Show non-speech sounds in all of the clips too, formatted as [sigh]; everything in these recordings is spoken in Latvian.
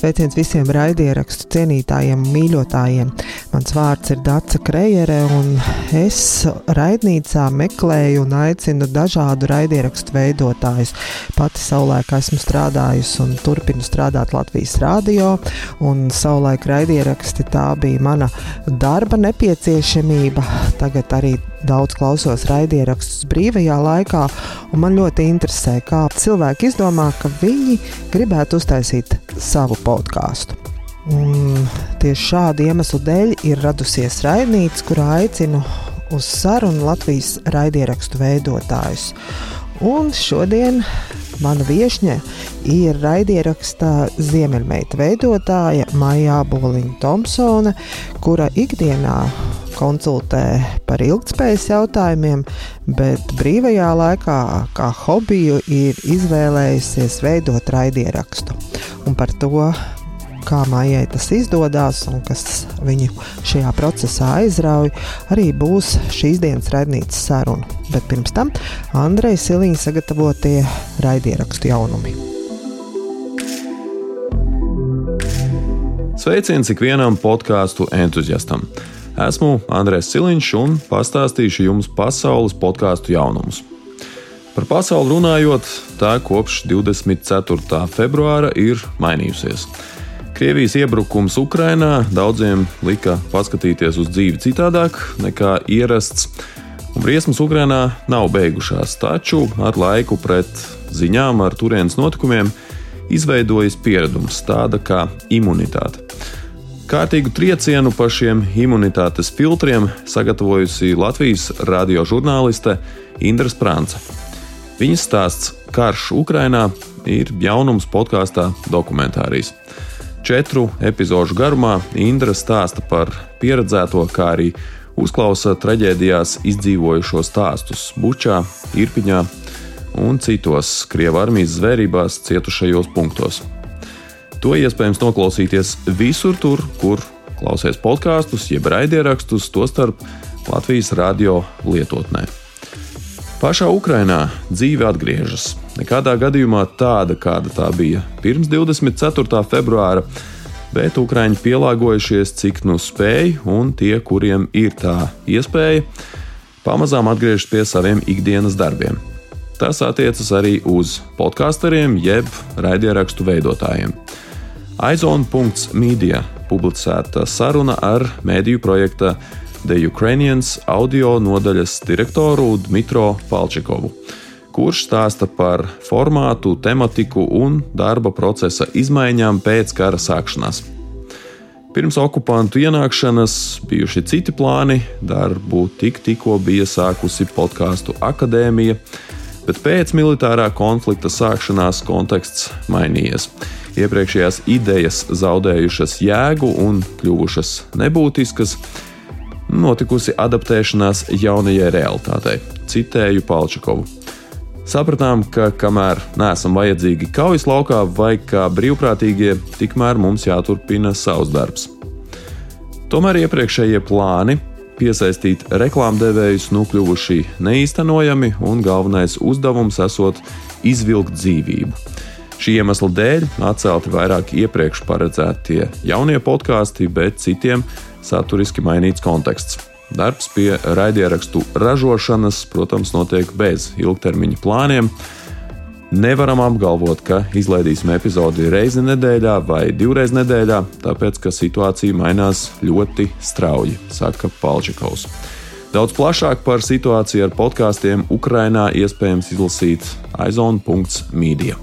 Sveiciens visiem raidierakstu cienītājiem, mīļotājiem. Mans vārds ir Dārsa Krejere, un es raidnīcā meklēju un aicinu dažādu raidierakstu veidotājus. Pati savulaik esmu strādājusi un turpinu strādāt Latvijas rādio, un savulaik raidieraksti tā bija mana darba nepieciešamība. Tagad arī daudz klausos raidierakstus brīvajā laikā, un man ļoti interesē, kā cilvēki izdomā, ka viņi gribētu uztaisīt savu podkāstu. Un tieši šādu iemeslu dēļ ir radusies raidnīca, kurā aicinu uz sarunu Latvijas raidierakstu veidotājus. Un šodien mana viesne ir raidierakstā Ziemeļmeita veidotāja Maijā Boliņa Thompsone, kura ikdienā konsultē par ilgspējas jautājumiem, bet brīvajā laikā, kā hobiju, ir izvēlējusies veidot raidierakstu. Un par to, kā mājai tas izdodas un kas viņu šajā procesā aizrauja, arī būs šīs dienas raidnīcas saruna. Bet pirms tam Andreja Siliņa sagatavotie raidierakstu jaunumi. Sveiciens ikvienam podkāstu entuziastam! Esmu Andrēs Siliņš un pastāstīšu jums pasaules podkāstu jaunumus. Par pasauli runājot, tā kopš 24. februāra ir mainījusies. Krievijas iebrukums Ukrainā daudziem lika paskatīties uz dzīvi citādāk nekā ierasts, un briesmas Ukrainā nav beigušās, taču ar laiku pret ziņām ar turienes notikumiem izveidojas pieredums, tāda kā imunitāte. Kārtīgu triecienu pa šiem imunitātes filtriem sagatavojusi Latvijas radiožurnāliste Indra Sprānce. Viņas stāsts Karš Ukrainā ir jaunums podkāstā dokumentārijas. Četru epizodu garumā Indra stāsta par pieredzēto, kā arī uzklausa traģēdijās izdzīvojušo stāstus Bučā, Irpiņā un citos Krievijas armijas zvērībās cietušajos punktos. To iespējams noklausīties visur, tur, kur klausies podkāstus, jeb raidierakstus, tostarp Latvijas radio lietotnē. Pašā Ukrainā dzīve atgriežas. Nekādā gadījumā tāda, kāda tā bija pirms 24. februāra, bet Ukrāņi pielāgojušies cik nu spēj, un tie, kuriem ir tā iespēja, pamazām atgriežas pie saviem ikdienas darbiem. Tas attiecas arī uz podkāsteriem, jeb raidierakstu veidotājiem. Aizon.media publicēta saruna ar mēdīju projekta The Ukrainians audio nodaļas direktoru Dmitro Palčikovu, kurš stāsta par formātu, tematiku un darba procesa izmaiņām pēc kara sākšanās. Pirms okupantu ienākšanas bijuši citi plāni, darbu tik tikko bija sākusi podkāstu akadēmija, bet pēc militārā konflikta sākšanās konteksts mainījies iepriekšējās idejas zaudējušas jēgu un kļuvušas nebūtiskas, notikusi adaptēšanās jaunajai realitātei. Citēju Palčakovu. Sapratām, ka kamēr neesam vajadzīgi kaujas laukā vai kā brīvprātīgie, tikmēr mums jāturpina savs darbs. Tomēr iepriekšējie plāni piesaistīt reklāmdevējus nu kļuvuši neīstenojami, un galvenais uzdevums esot izvilkt dzīvību. Šī iemesla dēļ atcelti vairāk iepriekš paredzētie jaunie podkāsti, bet citiem saturiski mainīts konteksts. Darbs pie raidierakstu ražošanas, protams, notiek bez ilgtermiņa plāniem. Nevaram apgalvot, ka izlaidīsim epizodi reizi nedēļā vai divreiz nedēļā, tāpēc ka situācija mainās ļoti strauji, saka Palčikovs. Daudz plašāk par situāciju ar podkāstiem Ukrainā iespējams izlasīt aizon.media.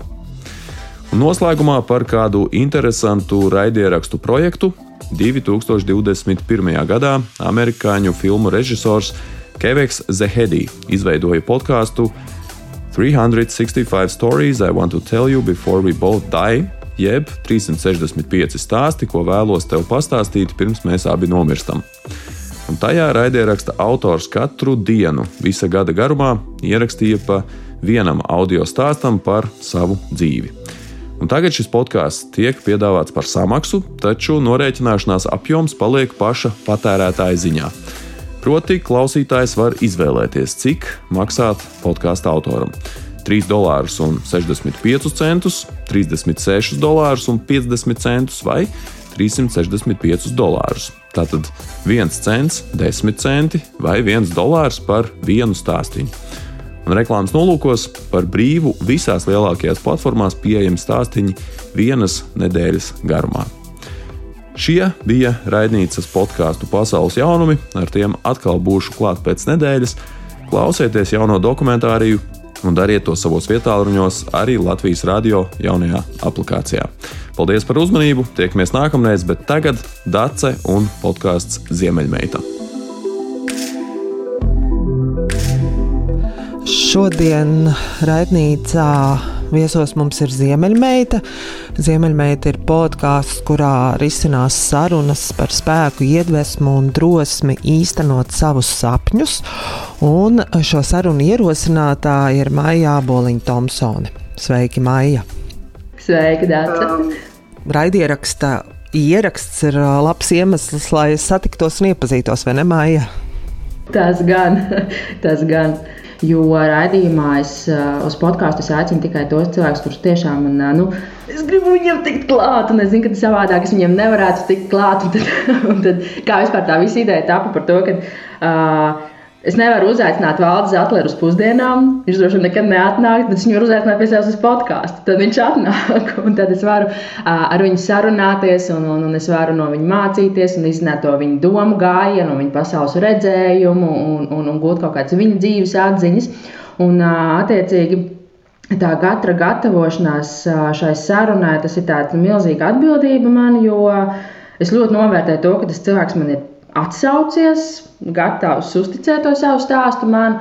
Un noslēgumā par kādu interesantu raidierakstu projektu 2021. gadā amerikāņu filmu režisors Keveks Zehedi izveidoja podkāstu 365 Stories I Want to Tell You Before We Both Die, jeb 365 stāsti, ko vēlos tev pastāstīt pirms mēs abi nomirstam. Un tajā raidieraksta autors katru dienu visa gada garumā ierakstīja pa vienam audio stāstam par savu dzīvi. Un tagad šis podkāsts tiek piedāvāts par samaksu, taču norēķināšanās apjoms paliek paša patērētāja ziņā. Proti, klausītājs var izvēlēties, cik maksāt podkāstu autoram. 3,65 centus, 36 dolārus un 50 centus vai 365 dolārus. Tātad 1 cents, 10 centi vai 1 dolārs par vienu stāstīnu. Un reklāmas nolūkos par brīvu visās lielākajās platformās pieejami stāstīņi vienas nedēļas garumā. Šie bija raidnīcas podkāstu pasaules jaunumi, ar tiem atkal būšu klāt pēc nedēļas. Klausieties jauno dokumentāriju un dariet to savos vietāluņos arī Latvijas radio jaunajā aplikācijā. Paldies par uzmanību, tiekamies nākamreiz, bet tagad Dace un podkāsts Ziemeļmeita. Šodien raidnīcā Viesos mums ir Ziemeļmeita. Ziemeļmeita ir podkāsts, kurā risinās sarunas par spēku, iedvesmu un drosmi īstenot savus sapņus. Un šo sarunu ierosinātāja ir Maija Boliņa Thompsone. Sveiki, Maija! Sveika, Dārta! Raidieraksta ieraksts ir uh, labs iemesls, lai satiktos un iepazītos, vai ne, Maija? Tas gan, [laughs] tas gan. Jo raidījumā es uh, uz podkāstu aicinu tikai tos cilvēkus, kurus tiešām man, uh, nu, es gribu viņiem tikt klāt, un es zinu, ka savādāk es viņiem nevarētu tikt klāt. Un tad, [laughs] un tad kā vispār tā visa ideja tapa par to, ka. Uh, Es nevaru uzaicināt Valdis Atleru uz pusdienām. Viņš droši vien nekad neatnāk, bet viņš var uzaicināt pie sevis uz podkāstu. Tad viņš atnāk, [laughs] un tad es varu ar viņu sarunāties, un, un, un es varu no viņa mācīties, un izzināt to viņa domu gājienu, viņa pasaules redzējumu, un, un, un gūt kaut kādas viņa dzīves atziņas. Un, attiecīgi, tā katra gatavošanās šai sarunai, tas ir tāds milzīga atbildība man, jo es ļoti novērtēju to, ka tas cilvēks man ir atsaucies, gatavs uzticēt to savu stāstu man.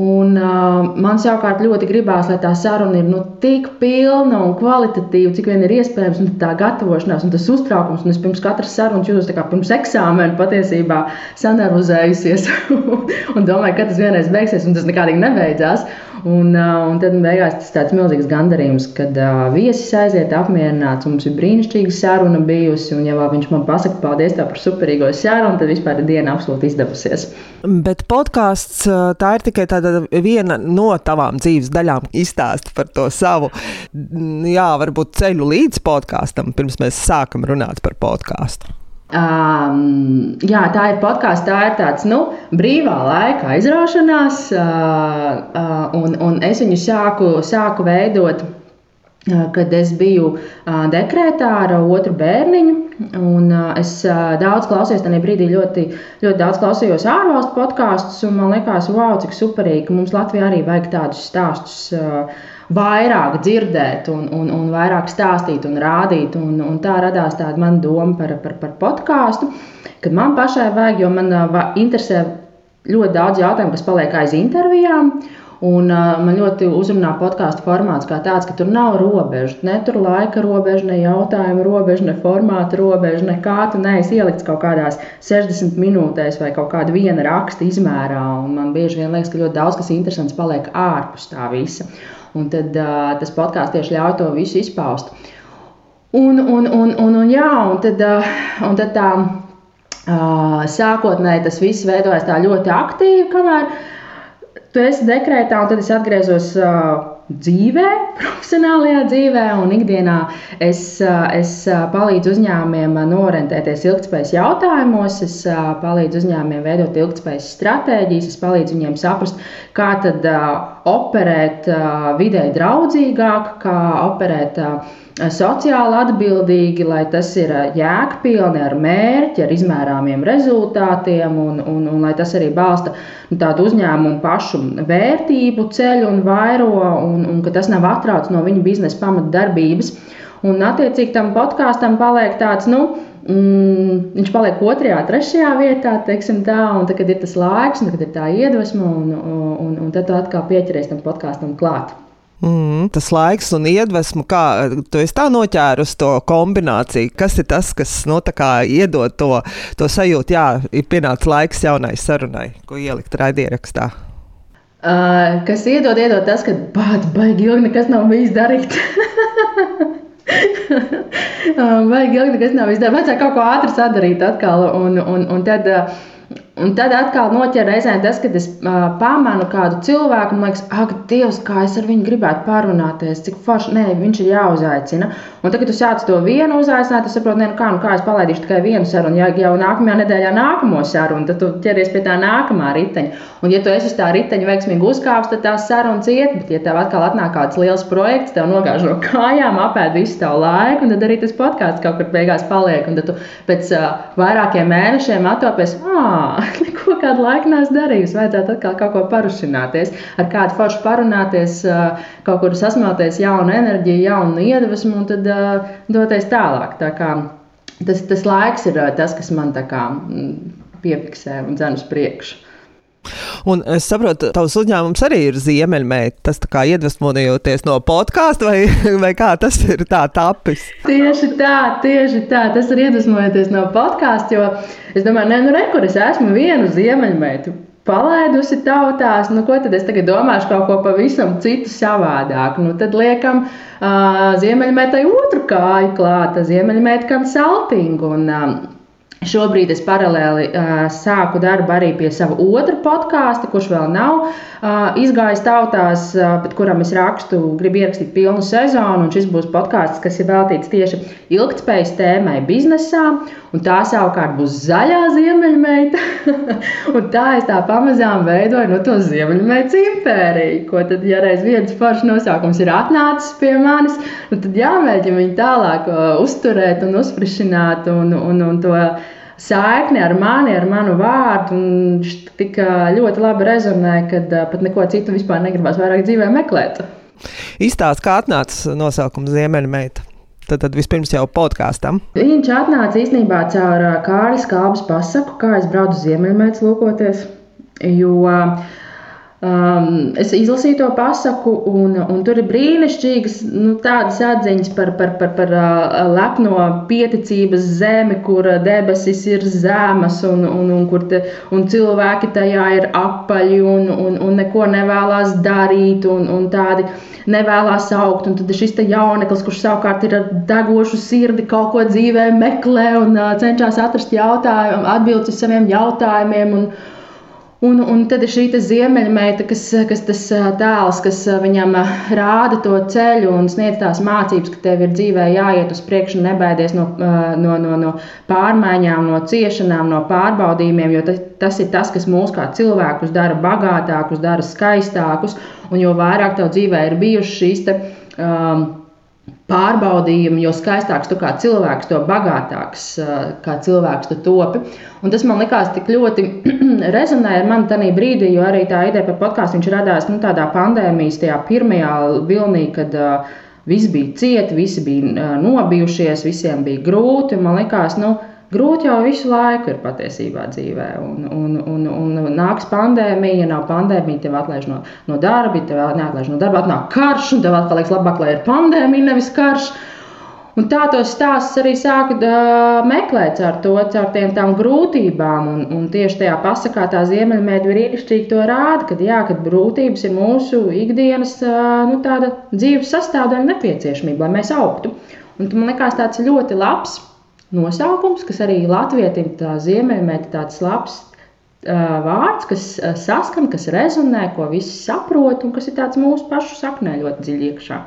Un, uh, man savukārt ļoti gribās, lai tā saruna ir nu, tik pilna un kvalitatīva, cik vien ir iespējams. Tā gatavošanās un tas uztraukums, un es pirms katras sarunas jūtos kā pirms eksāmena patiesībā sanervozējusies [laughs] un domāju, ka tas vienreiz beigsies, un tas nekādīgi nebeidzās. Un, un tad beigās tas tāds milzīgs gandarījums, kad uh, viesis aiziet apmierināts. Mums ir brīnišķīga saruna bijusi, un ja viņš man pasaka paldies par superīgo sarunu, tad vispār diena absolūti izdevusies. Bet podkāsts tā ir tikai viena no tavām dzīves daļām. Izstāst par to savu, jā, varbūt ceļu līdz podkāstam, pirms mēs sākam runāt par podkāstu. Um, jā, tā ir podkāsts, tā ir tāds nu, brīvā laika aizraušanās, uh, uh, un, un es viņu sāku, sāku veidot, uh, kad es biju uh, dekrētā ar otru bērniņu. Un, uh, es daudz klausījos, tajā brīdī ļoti, ļoti daudz klausījos ārvalstu podkāstus, un man liekas, wow, cik superīgi, ka mums Latvijā arī vajag tādus stāstus. Vairāk dzirdēt, un, un, un vairāk stāstīt un rādīt. Un, un tā radās tāda mana doma par, par, par podkāstu, kad man pašai vajag, jo man interesē ļoti daudz jautājumu, kas paliek aiz intervijām. Un, uh, man ļoti uzrunā podkāstu formāts, kā tāds, ka tur nav robežu. Ne tur laika robeža, ne jautājuma robeža, ne formāta robeža, ne kā tu neesi ielikts kaut kādās 60 minūtēs vai kaut kāda viena raksta izmērā. Un man bieži vien liekas, ka ļoti daudz kas interesants paliek ārpus tā visa. Un tad uh, tas podkāsts tieši ļauj to visu izpaust. Un, un, un, un, un, jā, un, tad, uh, un tad tā uh, sākotnēji tas viss veidojas tā ļoti aktīvi, kamēr tu esi dekrētā, un tad es atgriezos. Uh, dzīvē, [laughs] profesionālajā dzīvē un ikdienā es, es palīdzu uzņēmumiem norentēties ilgspējas jautājumos, es palīdzu uzņēmumiem veidot ilgspējas stratēģijas, es palīdzu viņiem saprast, kā tad operēt vidē draudzīgāk, kā operēt sociāli atbildīgi, lai tas ir jēgpilni ar mērķi, ar izmērāmiem rezultātiem, un, un, un lai tas arī balsta nu, tādu uzņēmumu pašu vērtību ceļu un vairo, un, un ka tas nav atrauc no viņa biznesa pamatdarbības. Un, attiecīgi, tam podkāstam paliek tāds, nu, mm, viņš paliek otrajā, trešajā vietā, teiksim tā, un tad, kad ir tas laiks, kad ir tā iedvesma, un, un, un, tad tu atkal pieķeries tam podkāstam klāt. Mm, tas laiks un iedvesmu, kā tu esi tā noķērusi to kombināciju. Kas ir tas, kas no, nu, iedod to, to sajūtu, jā, ir pienācis laiks jaunai sarunai, ko ielikt raidierakstā? Uh, kas iedod, iedod tas, ka bācis baigi ilgi nekas nav bijis darīt. [laughs] [laughs] Baigi ilgi nekas nav darīt. Vajadzēja kaut ko ātri sadarīt atkal. Un, un, un tad, Un tad atkal noķer reizē tas, kad es uh, pamanu kādu cilvēku, un liekas, ak, Dievs, kā es ar viņu gribētu parunāties, cik forši, nē, viņš ir jāuzaicina. Un tagad tu sāc to vienu uzaicināt, tu saproti, nu kā, nu kā es palaidīšu tikai vienu sarunu, ja jau nākamajā nedēļā nākamo sarunu, tad tu ķeries pie tā nākamā riteņa. Un ja tu esi uz tā riteņa veiksmīgi uzkāpis, tad tā saruna ciet, bet ja tev atkal atnāk kāds liels projekts, tev nogāž no kājām, apēd visu tavu laiku, un tad arī tas podkāsts kaut kur beigās paliek. Un tad tu pēc uh, vairākiem mēnešiem atopies, ah, [laughs] neko kādu laiku neesmu darījusi. Vajadzētu atkal kaut ko parušināties, ar kādu foršu parunāties, kaut kur sasmelties jaunu enerģiju, jaunu iedvesmu un tad doties tālāk. Tā kā, tas, tas laiks ir tas, kas man kā, piefiksē un dzen uz priekšu. Un es saprotu, tavs uzņēmums arī ir ziemeļmeita. Tas kā iedvesmojoties no podkāstu, vai, [laughs] vai kā tas ir tā tapis? Tieši tā, tieši tā. Tas ir iedvesmojoties no podkāstu, jo es domāju, ne, nu, re, kur es esmu vienu ziemeļmeitu palaidusi tautās, nu, ko tad es tagad domāšu kaut ko pavisam citu savādāk. Nu, tad liekam uh, ziemeļmētai otru kāju klāta, ziemeļmētai kam saltingu. Un, uh, Šobrīd es paralēli uh, sāku darbu arī pie sava otra podkāsta, kurš vēl nav uh, izgājis tautās, uh, bet kuram es rakstu, gribu ierakstīt pilnu sezonu. Šis būs podkāsts, kas ir veltīts tieši ilgspējas tēmai biznesā. Tā savukārt būs zaļā ziemeļmeita. [laughs] tā es tā pamazām veidoju no to ziemeļmeitas impēriju. Ko tad, ja reiz viens foršs nosaukums ir atnācis pie manis, nu tad jāmēģina viņu tālāk uh, uzturēt un uzfrišināt un, un, un to saikni ar mani, ar manu vārdu. Viņš tik ļoti labi rezonē, ka pat neko citu vispār negribas vairāk dzīvē meklēt. Izstāst, kā atnāca nosaukums Ziemeļmeita. Tad, tad vispirms jau podkāstam. Viņš atnāca īstenībā caur Kāras kāpnes pasaku, kā es braucu Ziemeļmeitas lūkoties. Jo uh, Um, es izlasīju to pasaku, un, un tur ir brīnišķīgas nu, tādas atziņas par, par, par, par uh, lepno pieticības zemi, kur debesis ir zemas, un, un, un, kur te, un cilvēki tajā ir apaļi un, un, un neko nevēlas darīt, un, un tādi nevēlas augt. Un tad šis jauneklis, kurš savukārt ir ar degošu sirdi, kaut ko dzīvē meklē un uh, cenšas atrast jautājumu, atbildes uz saviem jautājumiem. Un, Un, un tad ir šī ziemeļmeita, kas, kas tas tēls, kas viņam rāda to ceļu un sniedz tās mācības, ka tev ir dzīvē jāiet uz priekšu, nebaidies no, no, no, no pārmaiņām, no ciešanām, no pārbaudījumiem, jo tas, tas ir tas, kas mūs kā cilvēkus dara bagātākus, dara skaistākus, un jo vairāk tev dzīvē ir bijušas šīs te, um, pārbaudījumi, jo skaistāks tu kā cilvēks, to bagātāks kā cilvēks tu topi. Un tas man likās tik ļoti [clears throat] rezonēja ar mani tajā brīdī, jo arī tā ideja par podkāstu radās nu, tādā pandēmijas tajā pirmajā vilnī, kad uh, viss bija cieti, visi bija uh, nobijušies, visiem bija grūti. Man likās, nu, Grūti jau visu laiku ir patiesībā dzīvē. Un, un, un, un nāks pandēmija, nav pandēmija, tev atlaiž no, no darba, tev neatlaiž no darba, atnāk karš, un tev atkal liekas labāk, lai ir pandēmija, nevis karš. Un tā tos stāstus arī sāku uh, meklēt ar to, caur tiem tām grūtībām. Un, un tieši tajā pasakā tā ziemeļmēģi brīnišķīgi to rāda, ka, jā, kad grūtības ir mūsu ikdienas uh, nu, dzīves sastāvdaļa nepieciešamība, lai mēs augtu. Un man liekas, tāds ļoti labs nosaukums, kas arī latvietim tā ziemeļmēta tāds labs vārds, kas saskan, kas rezonē, ko visi saprot un kas ir tāds mūsu pašu saknē ļoti dziļi iekšā.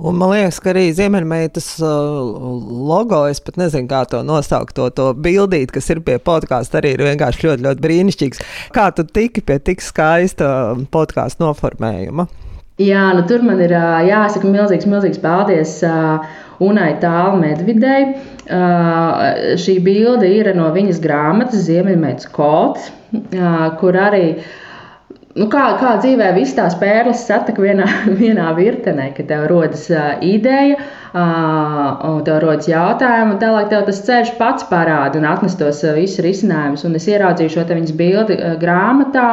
Un man liekas, ka arī Ziemeļmeitas logo, es pat nezinu, kā to nosaukt, to, to bildīt, kas ir pie podkāsta, arī ir vienkārši ļoti, ļoti brīnišķīgs. Kā tu tiki pie tik skaista podkāstu noformējuma? Jā, nu tur man ir jāsaka milzīgs, milzīgs paldies Unai Tālu Medvidei. Šī bilde ir no viņas grāmatas Ziemeļmētas kods, kur arī nu, kā, kā dzīvē visas tās pērles satika vienā, [laughs] vienā virtenē, kad tev rodas uh, ideja, uh, un tev rodas jautājumi, un tālāk tev tas ceļš pats parāda un atnes tos uh, visus risinājumus. Un es ieraudzīju šo viņas bildi uh, grāmatā,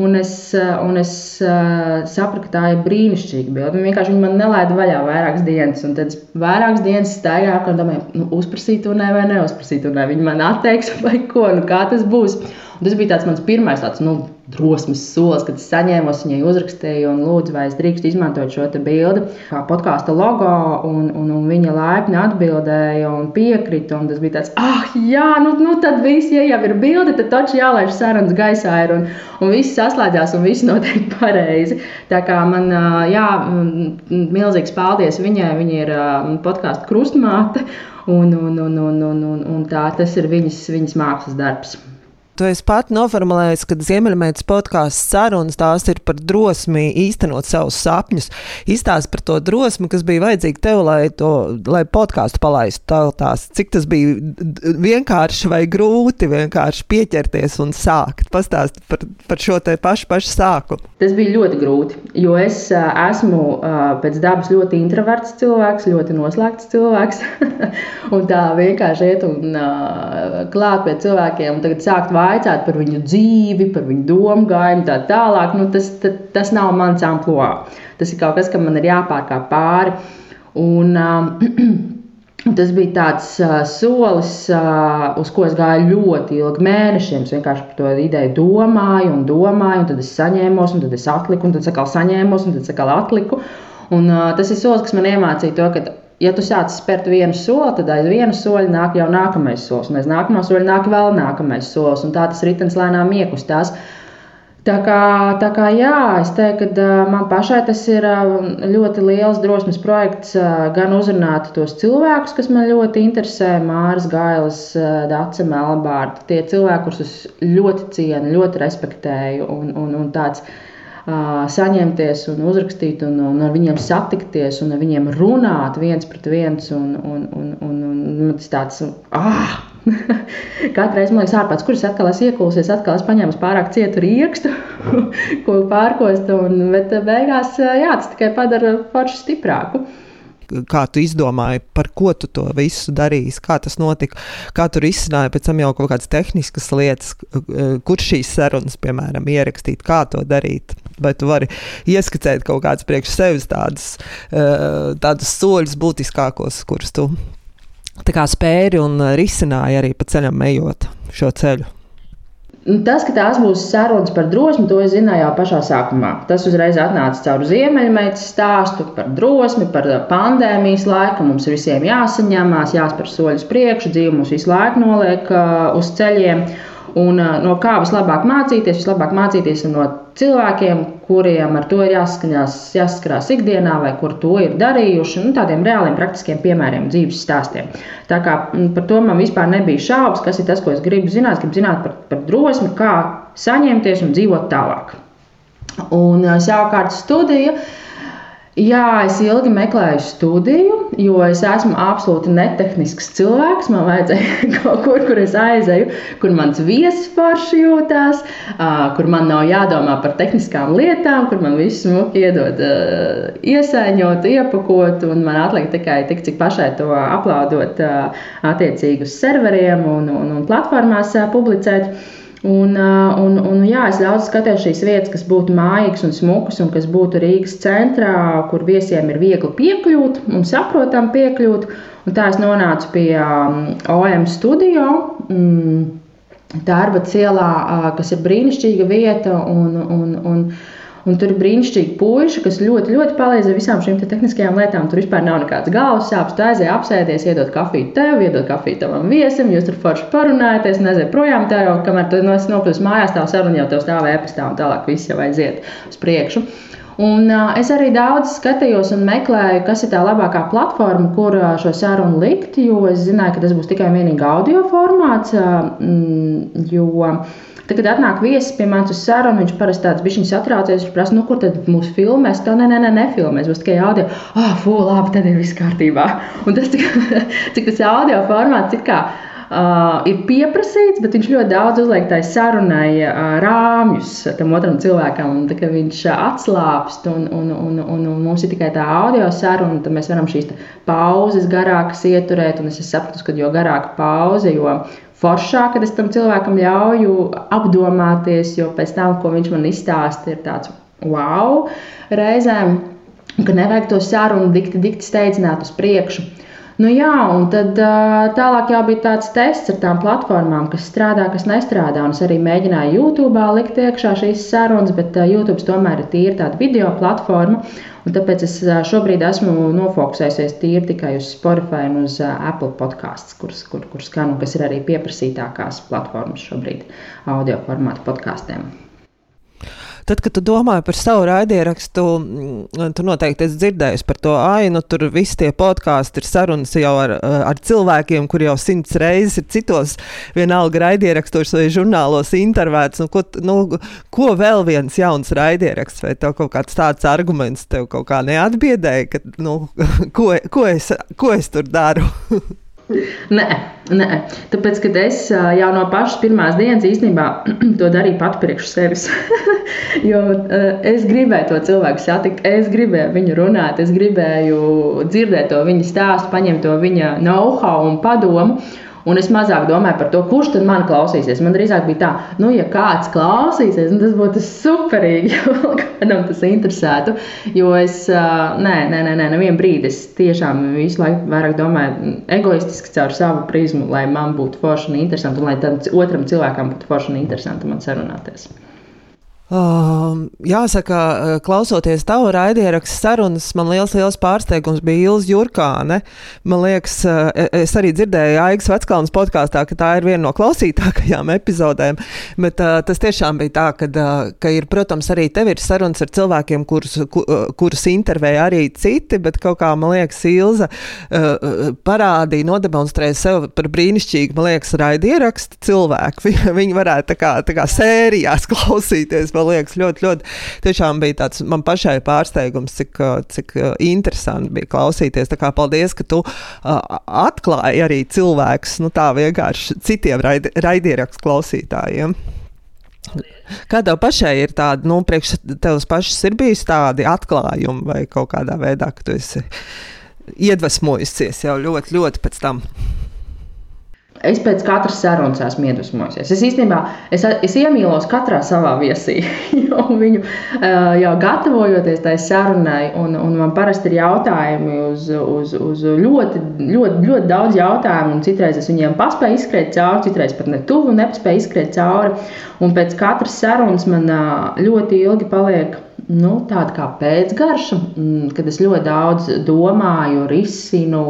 Un es, eh, un es uh, sapratu, ka tā ir brīnišķīga bilde. Vienkārši viņa man nelaida vaļā vairākas dienas. Un tad vairākas dienas staigāju, un domāju, nu, uzprasīt to ne vai neuzprasīt to ne. Viņa man atteiks, [laughs] vai ko, nu, kā tas būs. Un tas bija tāds mans pirmais tāds, nu, drosmes solis, kad es saņēmu, viņai uzrakstīju un lūdzu, vai es drīkstu izmantot šo bildi kā podkāstu logo. Un, un, un viņa laipni atbildēja un piekrita. Un tas bija tāds, ah, jā, nu, nu tad viss, ja jau ir bilde, tad taču jālaiž sarunas gaisā. Ir, un, un viss saslēdzās un viss [laughs] notiek pareizi. Tā kā man, jā, milzīgs paldies viņai. Viņa ir podkāstu krustmāte. Un, un, un, un, un, un, un tā tas ir viņas, viņas mākslas darbs. Tu esi pat noformulējis, ka Ziemeļmeitas podkāsts sarunas tās ir par drosmi īstenot savus sapņus. Izstāst par to drosmi, kas bija vajadzīga tev, lai, to, lai podkāstu palaistu tautās. Cik tas bija vienkārši vai grūti vienkārši pieķerties un sākt. Pastāst par, par šo te pašu, pašu sākumu. Tas bija ļoti grūti, jo es esmu pēc dabas ļoti introverts cilvēks, ļoti noslēgts cilvēks. [laughs] un tā vienkārši iet un klāt pie cilvēkiem un tagad sākt vārdu vaicāt par viņu dzīvi, par viņu domu gājumu, tā tālāk. Nu, tas, tas, tas nav mans amplitūds. Tas ir kaut kas, kam man ir jāpārkāp pāri. Un, [clears throat] uh, Tas bija tāds uh, solis, uh, uz ko es gāju ļoti ilgi mēnešiem. Es vienkārši par to ideju domāju, un domāju, un tad es saņēmos, un tad es atliku, un tad atkal saņēmos, un tad atkal atliku. Un, uh, tas ir solis, kas man iemācīja to, ka ja tu sāc spērt vienu soli, tad aiz viena soļa nāk jau nākamais solis, un aiz nākamā soļa nāk vēl nākamais solis, un tā tas ritenis lēnām iekustās. Tā kā, tā kā jā, es teiktu, ka man pašai tas ir ļoti liels drosmes projekts, gan uzrunāt tos cilvēkus, kas man ļoti interesē, Māras Gailas, Dāca Melbārta, tie cilvēki, kurus es ļoti cienu, ļoti respektēju, un, un, un tāds saņemties un uzrakstīt, un, un ar viņiem satikties, un ar viņiem runāt viens pret viens. Un, un, un, un, un tas tāds, ah! [laughs] Katru reizi man liekas, ārpus kuras atkal es iekulsies, atkal es paņēmu pārāk cietu rīkstu, [laughs] ko pārkost. Un, bet beigās jā, tas tikai padara foršu stiprāku kā tu izdomāji, par ko tu to visu darīsi, kā tas notika, kā tu risināji pēc tam jau kaut kādas tehniskas lietas, kur šīs sarunas, piemēram, ierakstīt, kā to darīt vai tu vari ieskicēt kaut kādus priekš sevis tādus, eh, tādus soļus būtiskākos, kurus tu spēri un risināji arī pa ceļam ejot šo ceļu. Tas, ka tās būs sarunas par drosmi, to es zināju jau pašā sākumā. Tas uzreiz atnāca caur ziemeļmeitas stāstu par drosmi, par pandēmijas laiku. Mums visiem jāsaņemās, jāspēr soļus priekšu, dzīve mums visu laiku noliek uh, uz ceļiem. Un uh, no kā vislabāk mācīties? Vislabāk mācīties no cilvēkiem, kuriem ar to ir jāsaskarās, jāsaskarās ikdienā, vai kur to ir darījuši, nu, tādiem reāliem, praktiskiem piemēriem, dzīves stāstiem. Tā kā par to man vispār nebija šaubas, kas ir tas, ko es gribu zināt. Gribu zināt par, par drosmi, kā saņemties un dzīvot tālāk. Un savukārt studija. Uh, Jā, es ilgi meklēju studiju, jo es esmu absolūti netehnisks cilvēks. Man vajadzēja [laughs] kaut kur, kur es aizēju, kur mans viesis forši jūtās, kur man nav jādomā par tehniskām lietām, kur man viss smuki iedod iesaiņot, iepakot, un man atliek tikai tik, cik pašai to aplaudot attiecīgi uz serveriem un, un, un platformās publicēt. Un, un, un, jā, es daudz skatos šīs vietas, kas būtu mājīgas un smukas, un kas būtu Rīgas centrā, kur viesiem ir viegli piekļūt un saprotami piekļūt. Un tā es nonācu pie OM studio. Tārba cielā, kas ir brīnišķīga vieta. Un, un, un, Un tur ir brīnišķīgi puiši, kas ļoti, ļoti palīdz ar visām šīm te tehniskajām lietām. Tur vispār nav nekāds galvas sāpes. Tu aizēji apsēties, iedod kafiju tev, iedod kafiju tavam viesim, jūs tur forši parunājaties, nezinu, projām te jau, kamēr tu nokļūsi mājās, tā saruna jau tev stāv e-pastā un tālāk viss jau aiziet uz priekšu. Un, es arī daudz skatījos un meklēju, kas ir tā labākā platforma, kur šo sarunu likt, jo es zināju, ka tas būs tikai un vienīgi audio formāts. Uh, jo, Tad, kad atnāk viesis pie manis uz sarunu, viņš parasti tāds bija satraucies. Viņš prasa, nu, kur tad mūsu filmēs? Tā nē, nē, nē nefilmēs, būs tikai audio. Ah, oh, fū, labi, tad ir viss kārtībā. [laughs] Un tas, cik, cik tas audio formāts, cik kā. Uh, ir pieprasīts, bet viņš ļoti daudz uzliek tai sarunai uh, rāmjus tam otram cilvēkam. Un, tā, viņš uh, atslābst, un, un, un, un, un mums ir tikai tā audio saruna, tad mēs varam šīs pauzes garākas ieturēt. Es sapratu, ka jo garāka pauze, jo foršāk, kad es tam cilvēkam ļauju apdomāties, jo pēc tam, ko viņš man izstāsta, ir tāds wow reizēm, ka nevajag to sarunu dikti, dikti steidzināt uz priekšu. Nu, jā, un tad tālāk jau bija tāds tests ar tām platformām, kas strādā, kas nestrādā. Un es arī mēģināju YouTube likt iekšā šīs sarunas, bet YouTube tomēr ir tīri tāda video platforma. Un tāpēc es šobrīd esmu nofokusējies tīri tikai uz Spotify un uz Apple podkāstu, kur, kur, kur skanu, kas ir arī pieprasītākās platformas šobrīd audio formātu podkāstiem. Tad, kad tu domāji par savu raidierakstu, mm, tu noteikti esi dzirdējis par to ainu. Tur viss tie podkāsti ir sarunas jau ar, ar cilvēkiem, kur jau simts reizes ir citos, vienalga raidierakstos vai žurnālos intervētas. Nu, ko, nu, ko vēl viens jauns raidieraksts vai tev kaut kāds tāds arguments tev kaut kā neatbiedēja, ka, nu, [laughs] ko, ko, es, ko es tur daru? [laughs] Nē, nē, tāpēc, kad es jau no pašas pirmās dienas īstenībā [clears throat] to darīju pat priekš sevis. [laughs] jo es gribēju to cilvēku satikt, es gribēju viņu runāt, es gribēju dzirdēt to viņa stāstu, paņemt to viņa know-how un padomu. Un es mazāk domāju par to, kurš tad man klausīsies. Man drīzāk bija tā, nu, ja kāds klausīsies, tas būtu superīgi, [laughs] ja kādam tas interesētu. Jo es, nē, nē, nē, nē nevienu brīdi es tiešām visu laiku vairāk domāju egoistiski caur savu prizmu, lai man būtu forši un interesanti, un lai otram cilvēkam būtu forši un interesanti man sarunāties. Uh, jāsaka, uh, klausoties tavu raidierakstu sarunas, man liels, liels pārsteigums bija Ilza Jurkāne. Man liekas, uh, es arī dzirdēju Aigas Veckalnas podkāstā, ka tā ir viena no klausītākajām epizodēm. Bet uh, tas tiešām bija tā, ka, uh, ka ir, protams, arī tev ir sarunas ar cilvēkiem, kurus, ku, uh, kurus intervēja arī citi, bet kaut kā, man liekas, Ilza uh, parādīja, nodemonstrēja sev par brīnišķīgu, man liekas, raidierakstu cilvēku. [laughs] Viņi varētu tā kā, tā kā sērijās klausīties man liekas, ļoti, ļoti tiešām bija tāds man pašai pārsteigums, cik, cik interesanti bija klausīties. Tā kā paldies, ka tu atklāji arī cilvēkus, nu tā vienkārši citiem raid, raidierakstu klausītājiem. Kā tev pašai ir tāda, nu, priekš tevis pašas ir bijusi tādi atklājumi vai kaut kādā veidā, ka tu esi iedvesmojusies jau ļoti, ļoti pēc tam? Es pēc katras sarunas esmu iedvesmojusies. Es īstenībā es, es iemīlos katrā savā viesī, [laughs] jo viņu jau gatavojoties tai sarunai, un, un man parasti ir jautājumi uz, uz, uz ļoti, ļoti, ļoti daudz jautājumu, un citreiz es viņiem paspēju izskriet cauri, citreiz pat ne tuvu nespēju izskriet cauri. Un pēc katras sarunas man ļoti ilgi paliek nu, tāda kā pēcgarša, mm, kad es ļoti daudz domāju, risinu,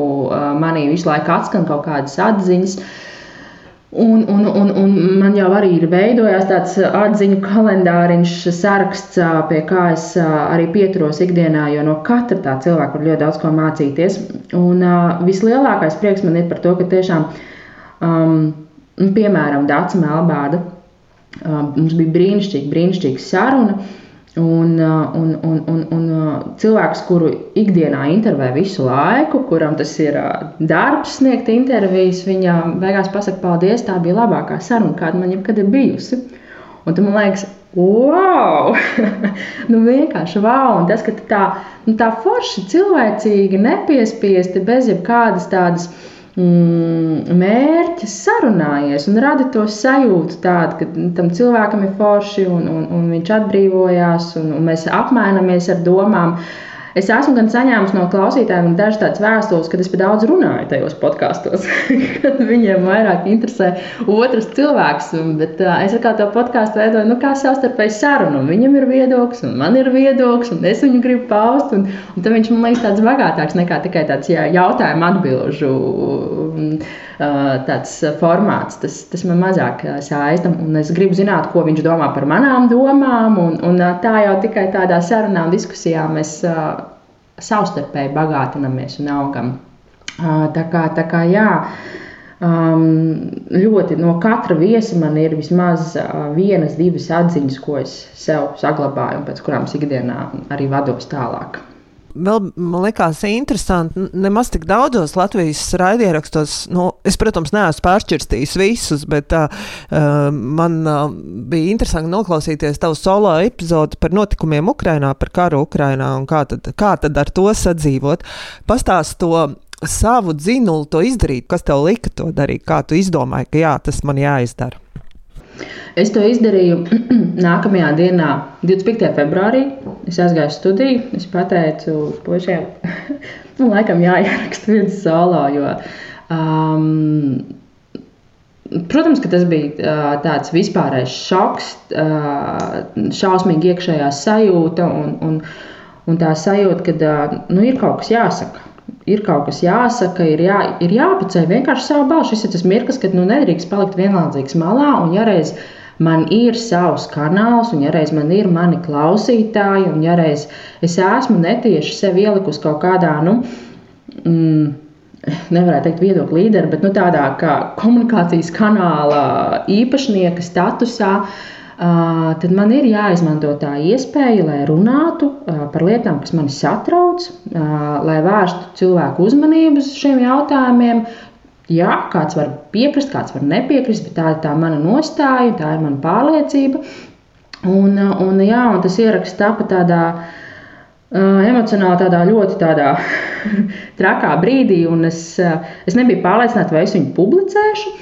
manī visu laiku atskan kaut kādas atziņas. Un, un, un, un man jau arī ir veidojās tāds atziņu kalendāriņš, saraksts, pie kā es arī pieturos ikdienā, jo no katra tā cilvēka var ļoti daudz ko mācīties. Un uh, vislielākais prieks man ir par to, ka tiešām, um, piemēram, Dāca Melbāda, uh, mums bija brīnišķīga, brīnišķīga saruna. Uh, Un, uh, un, un, un, un uh, cilvēks, kuru ikdienā intervē visu laiku, kuram tas ir uh, darbs, sniegt intervijas, viņa beigās pasakā, paldies, tā bija labākā saruna, kāda man jebkad ir bijusi. Un tu man liekas, wow! [laughs] nu, vienkārši wow! Un tas, ka tā, nu, tā forši cilvēcīgi, nepiespiesti, bez jebkādas tādas mm, mērķis sarunājies un radi to sajūtu, tādu, ka tam cilvēkam ir forši un, un, un viņš atbrīvojās un, un mēs apmainamies ar domām. Uh, Es esmu gan saņēmis no klausītājiem dažas tādas vēstules, kad es par daudz runāju tajos podkāstos, [laughs] kad viņiem vairāk interesē otrs cilvēks. Bet uh, es kā to podkāstu veidoju, nu, kā savstarpēji sarunu. Viņam ir viedoklis, un man ir viedoklis, un es viņu gribu paust. Un, un tad viņš man liekas tāds bagātāks nekā tikai tāds jā, jautājumu atbilžu. Tāds formāts, tas, tas man mazāk saista. Es gribu zināt, ko viņš domā par manām domām. Un, un tā jau tikai tādā sarunā un diskusijā mēs savstarpēji bagātinamies un augam. Tā kā, tā kā jā, ļoti no katra viesa man ir vismaz vienas, divas atziņas, ko es sev saglabāju un pēc kurām ikdienā arī vados tālāk. Vēl man liekas, interesanti, nemaz tik daudzos Latvijas raidierakstos, nu, es, protams, neesmu pāršķirstījis visus, bet uh, man uh, bija interesanti noklausīties tavu solo epizodi par notikumiem Ukrajinā, par karu Ukrajinā un kā tad, kā tad ar to sadzīvot. Pastāst to savu dzinulu, to izdarīt, kas tev lika to darīt, kā tu izdomāji, ka jā, tas man jāizdara. Es to izdarīju [clears throat] nākamajā dienā, 25. februārī, es aizgāju studiju. Es pateicu puišiem, [laughs] nu, laikam jāieraksta viens solo, jo um, Protams, ka tas bija uh, tāds vispārējais šoks, uh, šausmīgi iekšējā sajūta un, un, un tā sajūta, ka uh, nu, ir kaut kas jāsaka. Ir kaut kas jāsaka, ir, jā, ir jāpaceļ vienkārši savu balstu. Šis ir tas mirklis, kad nu, nedrīkst palikt vienaldzīgs malā. Un, ja reiz man ir savs kanāls, un ja reiz man ir mani klausītāji, un ja reiz es esmu netieši sev ielikusi kaut kādā, nu, mm, nevarētu teikt, viedokļu līderi, bet nu, tādā kā komunikācijas kanāla īpašnieka statusā. Tad man ir jāizmanto tā iespēja, lai runātu par lietām, kas mani satrauc, lai vērstu cilvēku uzmanību uz šiem jautājumiem. Jā, kāds var piekrist, kāds var nepiekrist, bet tā ir tā mana nostāja, tā ir mana pārliecība. Un, un, jā, un tas ieraksts tapa tādā uh, emocionāli tādā ļoti tādā [laughs] trakā brīdī, un es, uh, es nebiju pārliecināta, vai es viņu publicēšu.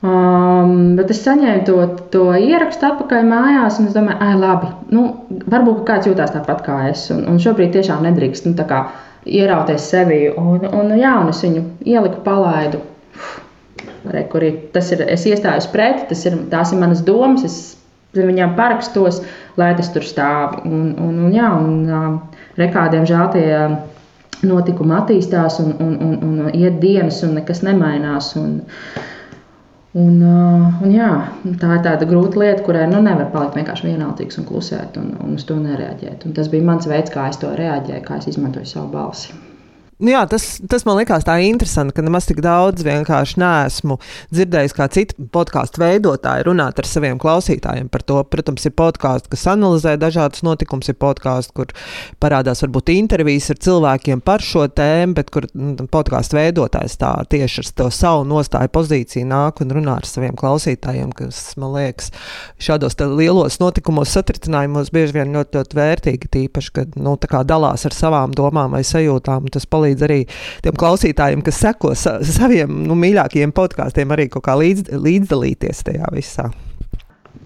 Um, bet es saņēmu to, to ierakstu atpakaļ mājās, un es domāju, ah, labi, nu, varbūt kāds jūtās tāpat kā es. Un, un šobrīd tiešām nedrīkst nu, ierauties sevi. Un, un, jā, un es viņu ieliku, palaidu. Re, ir, tas ir, es iestājos pret, tas ir, tās ir manas domas, es viņām parakstos, lai tas tur stāv. Un, un, un, jā, un rekādiem žēl tie notikumi attīstās un, un, un, un iet dienas, un nekas nemainās. Un, Un, un jā, tā ir tāda grūta lieta, kurai nu, nevar palikt vienkārši vienaldzīgs un klusēt, un, un uz to nereaģēt. Un tas bija mans veids, kā es to reaģēju, kā es izmantoju savu balsi. Nu jā, tas, tas man likās tā interesanti, ka nemaz tik daudz vienkārši neesmu dzirdējis, kā citi podkāstu veidotāji runāt ar saviem klausītājiem par to. Protams, ir podkāsts, kas analizē dažādas notikumus, ir podkāsts, kur parādās varbūt intervijas ar cilvēkiem par šo tēmu, bet kur nu, podkāstu veidotājs tā tieši ar to savu nostāju pozīciju nāk un runā ar saviem klausītājiem, kas man liekas šādos lielos notikumos, satricinājumos bieži vien ļoti, ļoti vērtīgi, tīpaši, kad nu, dalās ar savām domām vai sajūtām. Tas palīdz palīdz arī tiem klausītājiem, kas seko sa saviem nu, mīļākajiem podkāstiem, arī kaut kā līdz, līdzdalīties tajā visā.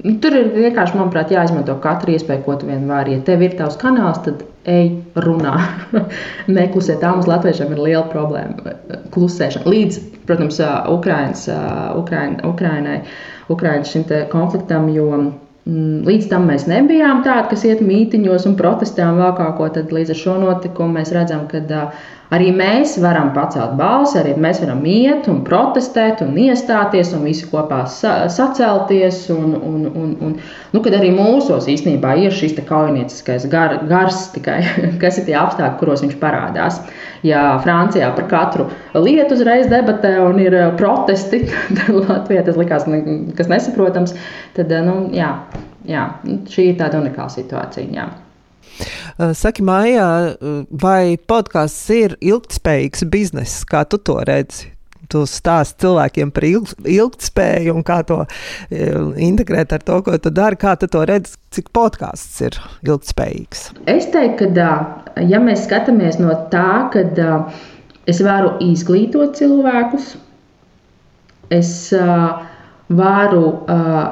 Nu, tur ir vienkārši, manuprāt, jāizmanto katra iespēja, ko tu vien vari. Ja tev ir tavs kanāls, tad ej, runā. [laughs] Neklusē, tā mums latviešiem ir liela problēma. Klusēšana. Līdz, protams, Ukrainas, Ukraina, Ukrainai, Ukrainas šim konfliktam, jo līdz tam mēs nebijām tādi, kas iet mītiņos un protestējām vēl kaut ko. Tad līdz ar šo notikumu mēs redzam, ka arī mēs varam pacelt balsi, arī mēs varam iet un protestēt un iestāties un visi kopā sa sacelties. Un, un, un, un, nu, kad arī mūsos īstenībā ir šis kaujinieciskais gar, gars, tikai [laughs] kas ir tie apstākļi, kuros viņš parādās. Ja Francijā par katru lietu uzreiz debatē un ir protesti, [laughs] tad Latvijā tas likās kas nesaprotams. Tad, nu, jā, jā, šī ir tāda unikāla situācija. Jā. Saki, Maijā, vai podkāsts ir ilgspējīgs bizness, kā tu to redzi? Tu stāsti cilvēkiem par ilg, ilgspēju un kā to integrēt ar to, ko tu dari. Kā tu to redzi, cik podkāsts ir ilgspējīgs? Es teiktu, ka, ja mēs skatāmies no tā, kad es varu izglītot cilvēkus, es varu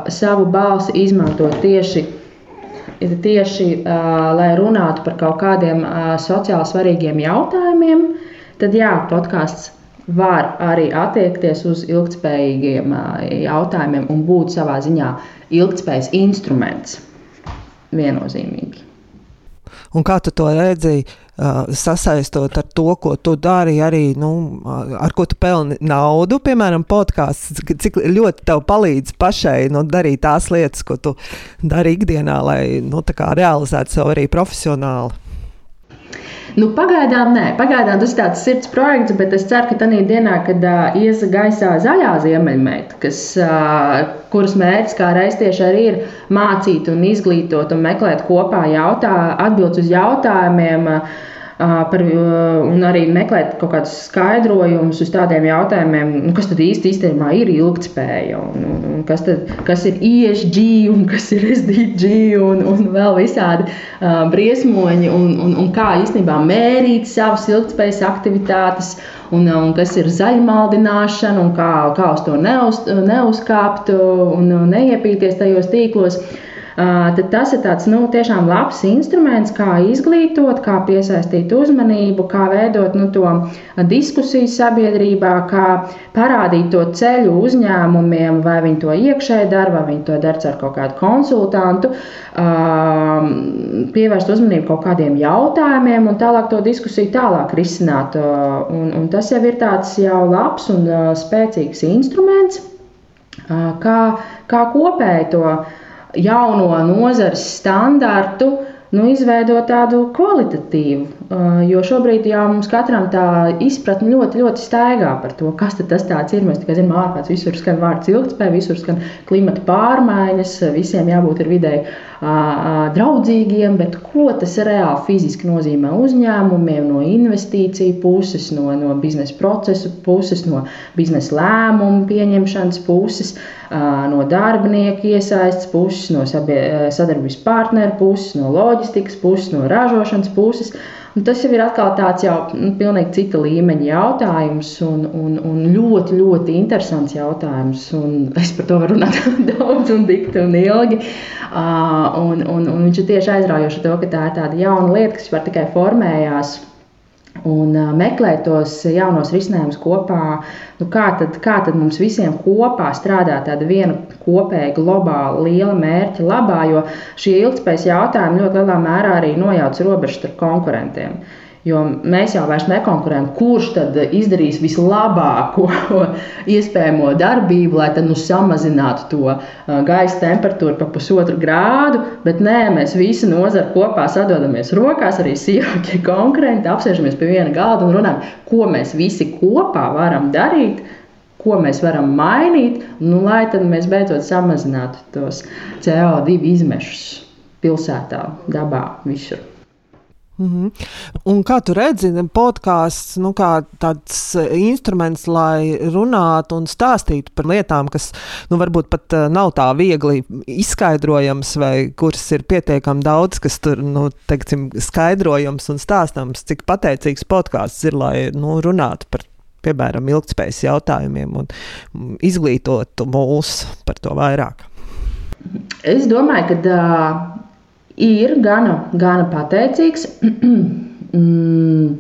savu balsi izmantot tieši, tieši uh, lai runātu par kaut kādiem uh, sociāli svarīgiem jautājumiem, tad jā, podkāsts var arī attiekties uz ilgspējīgiem uh, jautājumiem un būt savā ziņā ilgspējas instruments viennozīmīgi. Un kā tu to redzēji, uh, sasaistot ar to, ko tu dari, arī nu, ar ko tu pelni naudu, piemēram, podkāsts, cik ļoti tev palīdz pašai nu, darīt tās lietas, ko tu dari ikdienā, lai nu, realizētu sev arī profesionāli? Nu, pagaidām nē, pagaidām tas ir tāds sirds projekts, bet es ceru, ka tajā dienā, kad uh, ies gaisā zaļā ziemeļmeita, kas, uh, kuras mērķis kā reiz tieši arī ir mācīt un izglītot un meklēt kopā jautā, atbildes uz jautājumiem. Uh, par, un arī meklēt kaut kādus skaidrojumus uz tādiem jautājumiem, nu, kas tad īsti īstenībā ir ilgspēja, un, un, un kas, tad, kas ir ESG, un kas ir SDG, un, un vēl visādi uh, briesmoņi, un, un, un kā īstenībā mērīt savas ilgspējas aktivitātes, un, un kas ir zaļmaldināšana, un kā, kā uz to neuz, neuzkāpt un neiepīties tajos tīklos. Tad tas ir tāds nu, tiešām labs instruments, kā izglītot, kā piesaistīt uzmanību, kā veidot nu, to diskusiju sabiedrībā, kā parādīt to ceļu uzņēmumiem, vai viņi to iekšēji dara, vai viņi to dara ar kaut kādu konsultantu, pievērst uzmanību kaut kādiem jautājumiem un tālāk to diskusiju tālāk risināt. Un, un tas jau ir tāds jau labs un spēcīgs instruments, kā, kā kopēji to jauno nozares standartu nu, izveidot tādu kvalitatīvu. Jo šobrīd jau mums katram tā izpratne ļoti, ļoti staigā par to, kas tas ir. Mēs tikai zinām, ārpus visur skan vārds ilgspēja, visur skan klimata pārmaiņas, visiem jābūt vidēji draudzīgiem, bet ko tas reāli fiziski nozīmē uzņēmumiem, no investīciju puses, no, no biznesa procesu puses, no biznesa lēmumu pieņemšanas puses. Uh, no darbinieku iesaistas puses, no sadarbības partneru puses, no loģistikas puses, no ražošanas puses. Un tas jau ir atkal tāds jau nu, pilnīgi cita līmeņa jautājums un, un, un ļoti, ļoti interesants jautājums. Un es par to varu runāt [laughs] daudz un dikti un ilgi. Uh, un, un, un viņš ir tieši aizraujoši to, ka tā ir tāda jauna lieta, kas var tikai formējās un meklēt tos jaunos risinājumus kopā. Nu, kā, tad, kā tad mums visiem kopā strādāt tāda viena kopēja, globāla, liela mērķa labā, jo šie ilgspējas jautājumi ļoti lielā mērā arī nojauc robežas starp konkurentiem. Uh, Jo mēs jau vairs nekonkurējam, kurš tad izdarīs vislabāko [laughs] iespējamo darbību, lai tad, nu, samazinātu to uh, gaisa temperatūru pa pusotru grādu. Bet nē, mēs visi nozari kopā sadodamies rokās, arī sīvākie [laughs] konkurenti, apsēžamies pie viena galda un runājam, ko mēs visi kopā varam darīt. Ko mēs varam mainīt, nu, lai mēs beidzot samazinātu tos CO2 izmešus pilsētā, dabā, visur. Mm -hmm. Un kā tu redzi, podkāsts nu, kā tāds eh, instruments, lai runātu un stāstītu par lietām, kas nu, varbūt pat eh, nav tā viegli izskaidrojams, vai kuras ir pietiekami daudz, kas tur nu, teiksim, skaidrojams un stāstāms, cik pateicīgs podkāsts ir, lai nu, runātu par piemēram ilgspējas jautājumiem un mm, izglītotu mūs par to vairāk. Es domāju, ka uh, ir gana, gana pateicīgs. [clears throat] mm,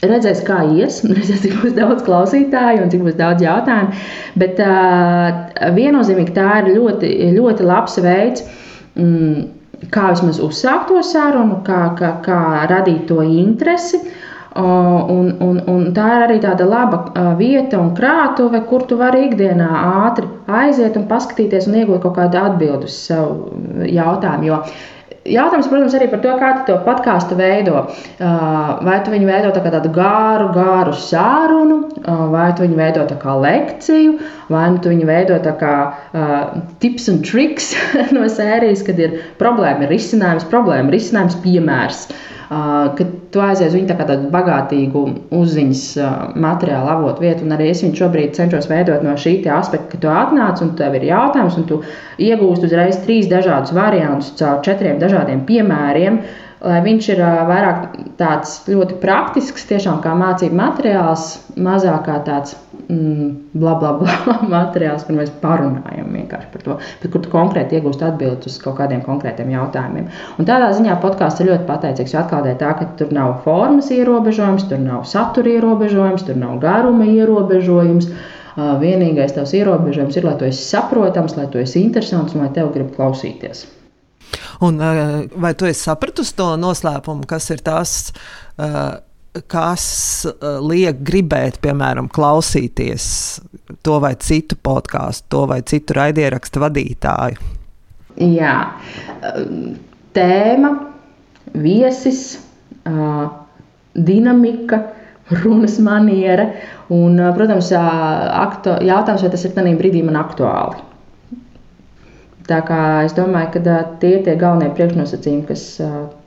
redzēs, kā ies, [laughs] redzēs, cik būs daudz klausītāju un cik būs daudz jautājumu. Bet uh, viennozīmīgi tā ir ļoti, ļoti labs veids, mm, kā vismaz uzsākt to sarunu, kā, kā, kā radīt to interesi. Un, un, un tā ir arī tāda laba vieta un krātuve, kur tu vari ikdienā ātri aiziet un paskatīties un iegūt kaut kādu atbildi uz savu jautājumu. Jo Jautājums, protams, arī par to, kā tu to podkāstu veido. Vai tu viņu veido tā tādu gāru, gāru sārunu, vai tu viņu veido tā kā lekciju, vai nu tu viņu veido tā kā uh, tips un triks [laughs] no sērijas, kad ir problēma, ir risinājums, problēma, risinājums, piemērs. Uh, kad tu aizies viņu tā kā tādu bagātīgu uzziņas materiālu avotu vietu, un arī es viņu šobrīd cenšos veidot no šī aspekta, ka tu atnāc un tev ir jautājums, un tu iegūsti uzreiz trīs dažādus variantus caur četriem dažādiem piemēriem, lai viņš ir vairāk tāds ļoti praktisks, tiešām kā mācību materiāls, mazāk kā tāds mm, bla, bla, bla [laughs] materiāls, kur mēs parunājam vienkārši par to, bet kur tu konkrēti iegūst atbildes uz kaut kādiem konkrētiem jautājumiem. Un tādā ziņā podkāsts ir ļoti pateicīgs, jo atkal tā, ka tur nav formas ierobežojums, tur nav satura ierobežojums, tur nav garuma ierobežojums. Vienīgais tavs ierobežojums ir, lai tu esi saprotams, lai tu esi interesants un lai tev grib klausīties. Un, vai tu esi sapratusi to noslēpumu, kas ir tas? Uh, kas uh, liek gribēt, piemēram, klausīties to vai citu podkāstu, to vai citu raidierakstu vadītāju? Jā, tēma, viesis, dinamika, runas maniera un, protams, aktu, jautājums, vai tas ir tajā brīdī man aktuāli. Tā kā es domāju, ka tie ir tie galvenie priekšnosacījumi, kas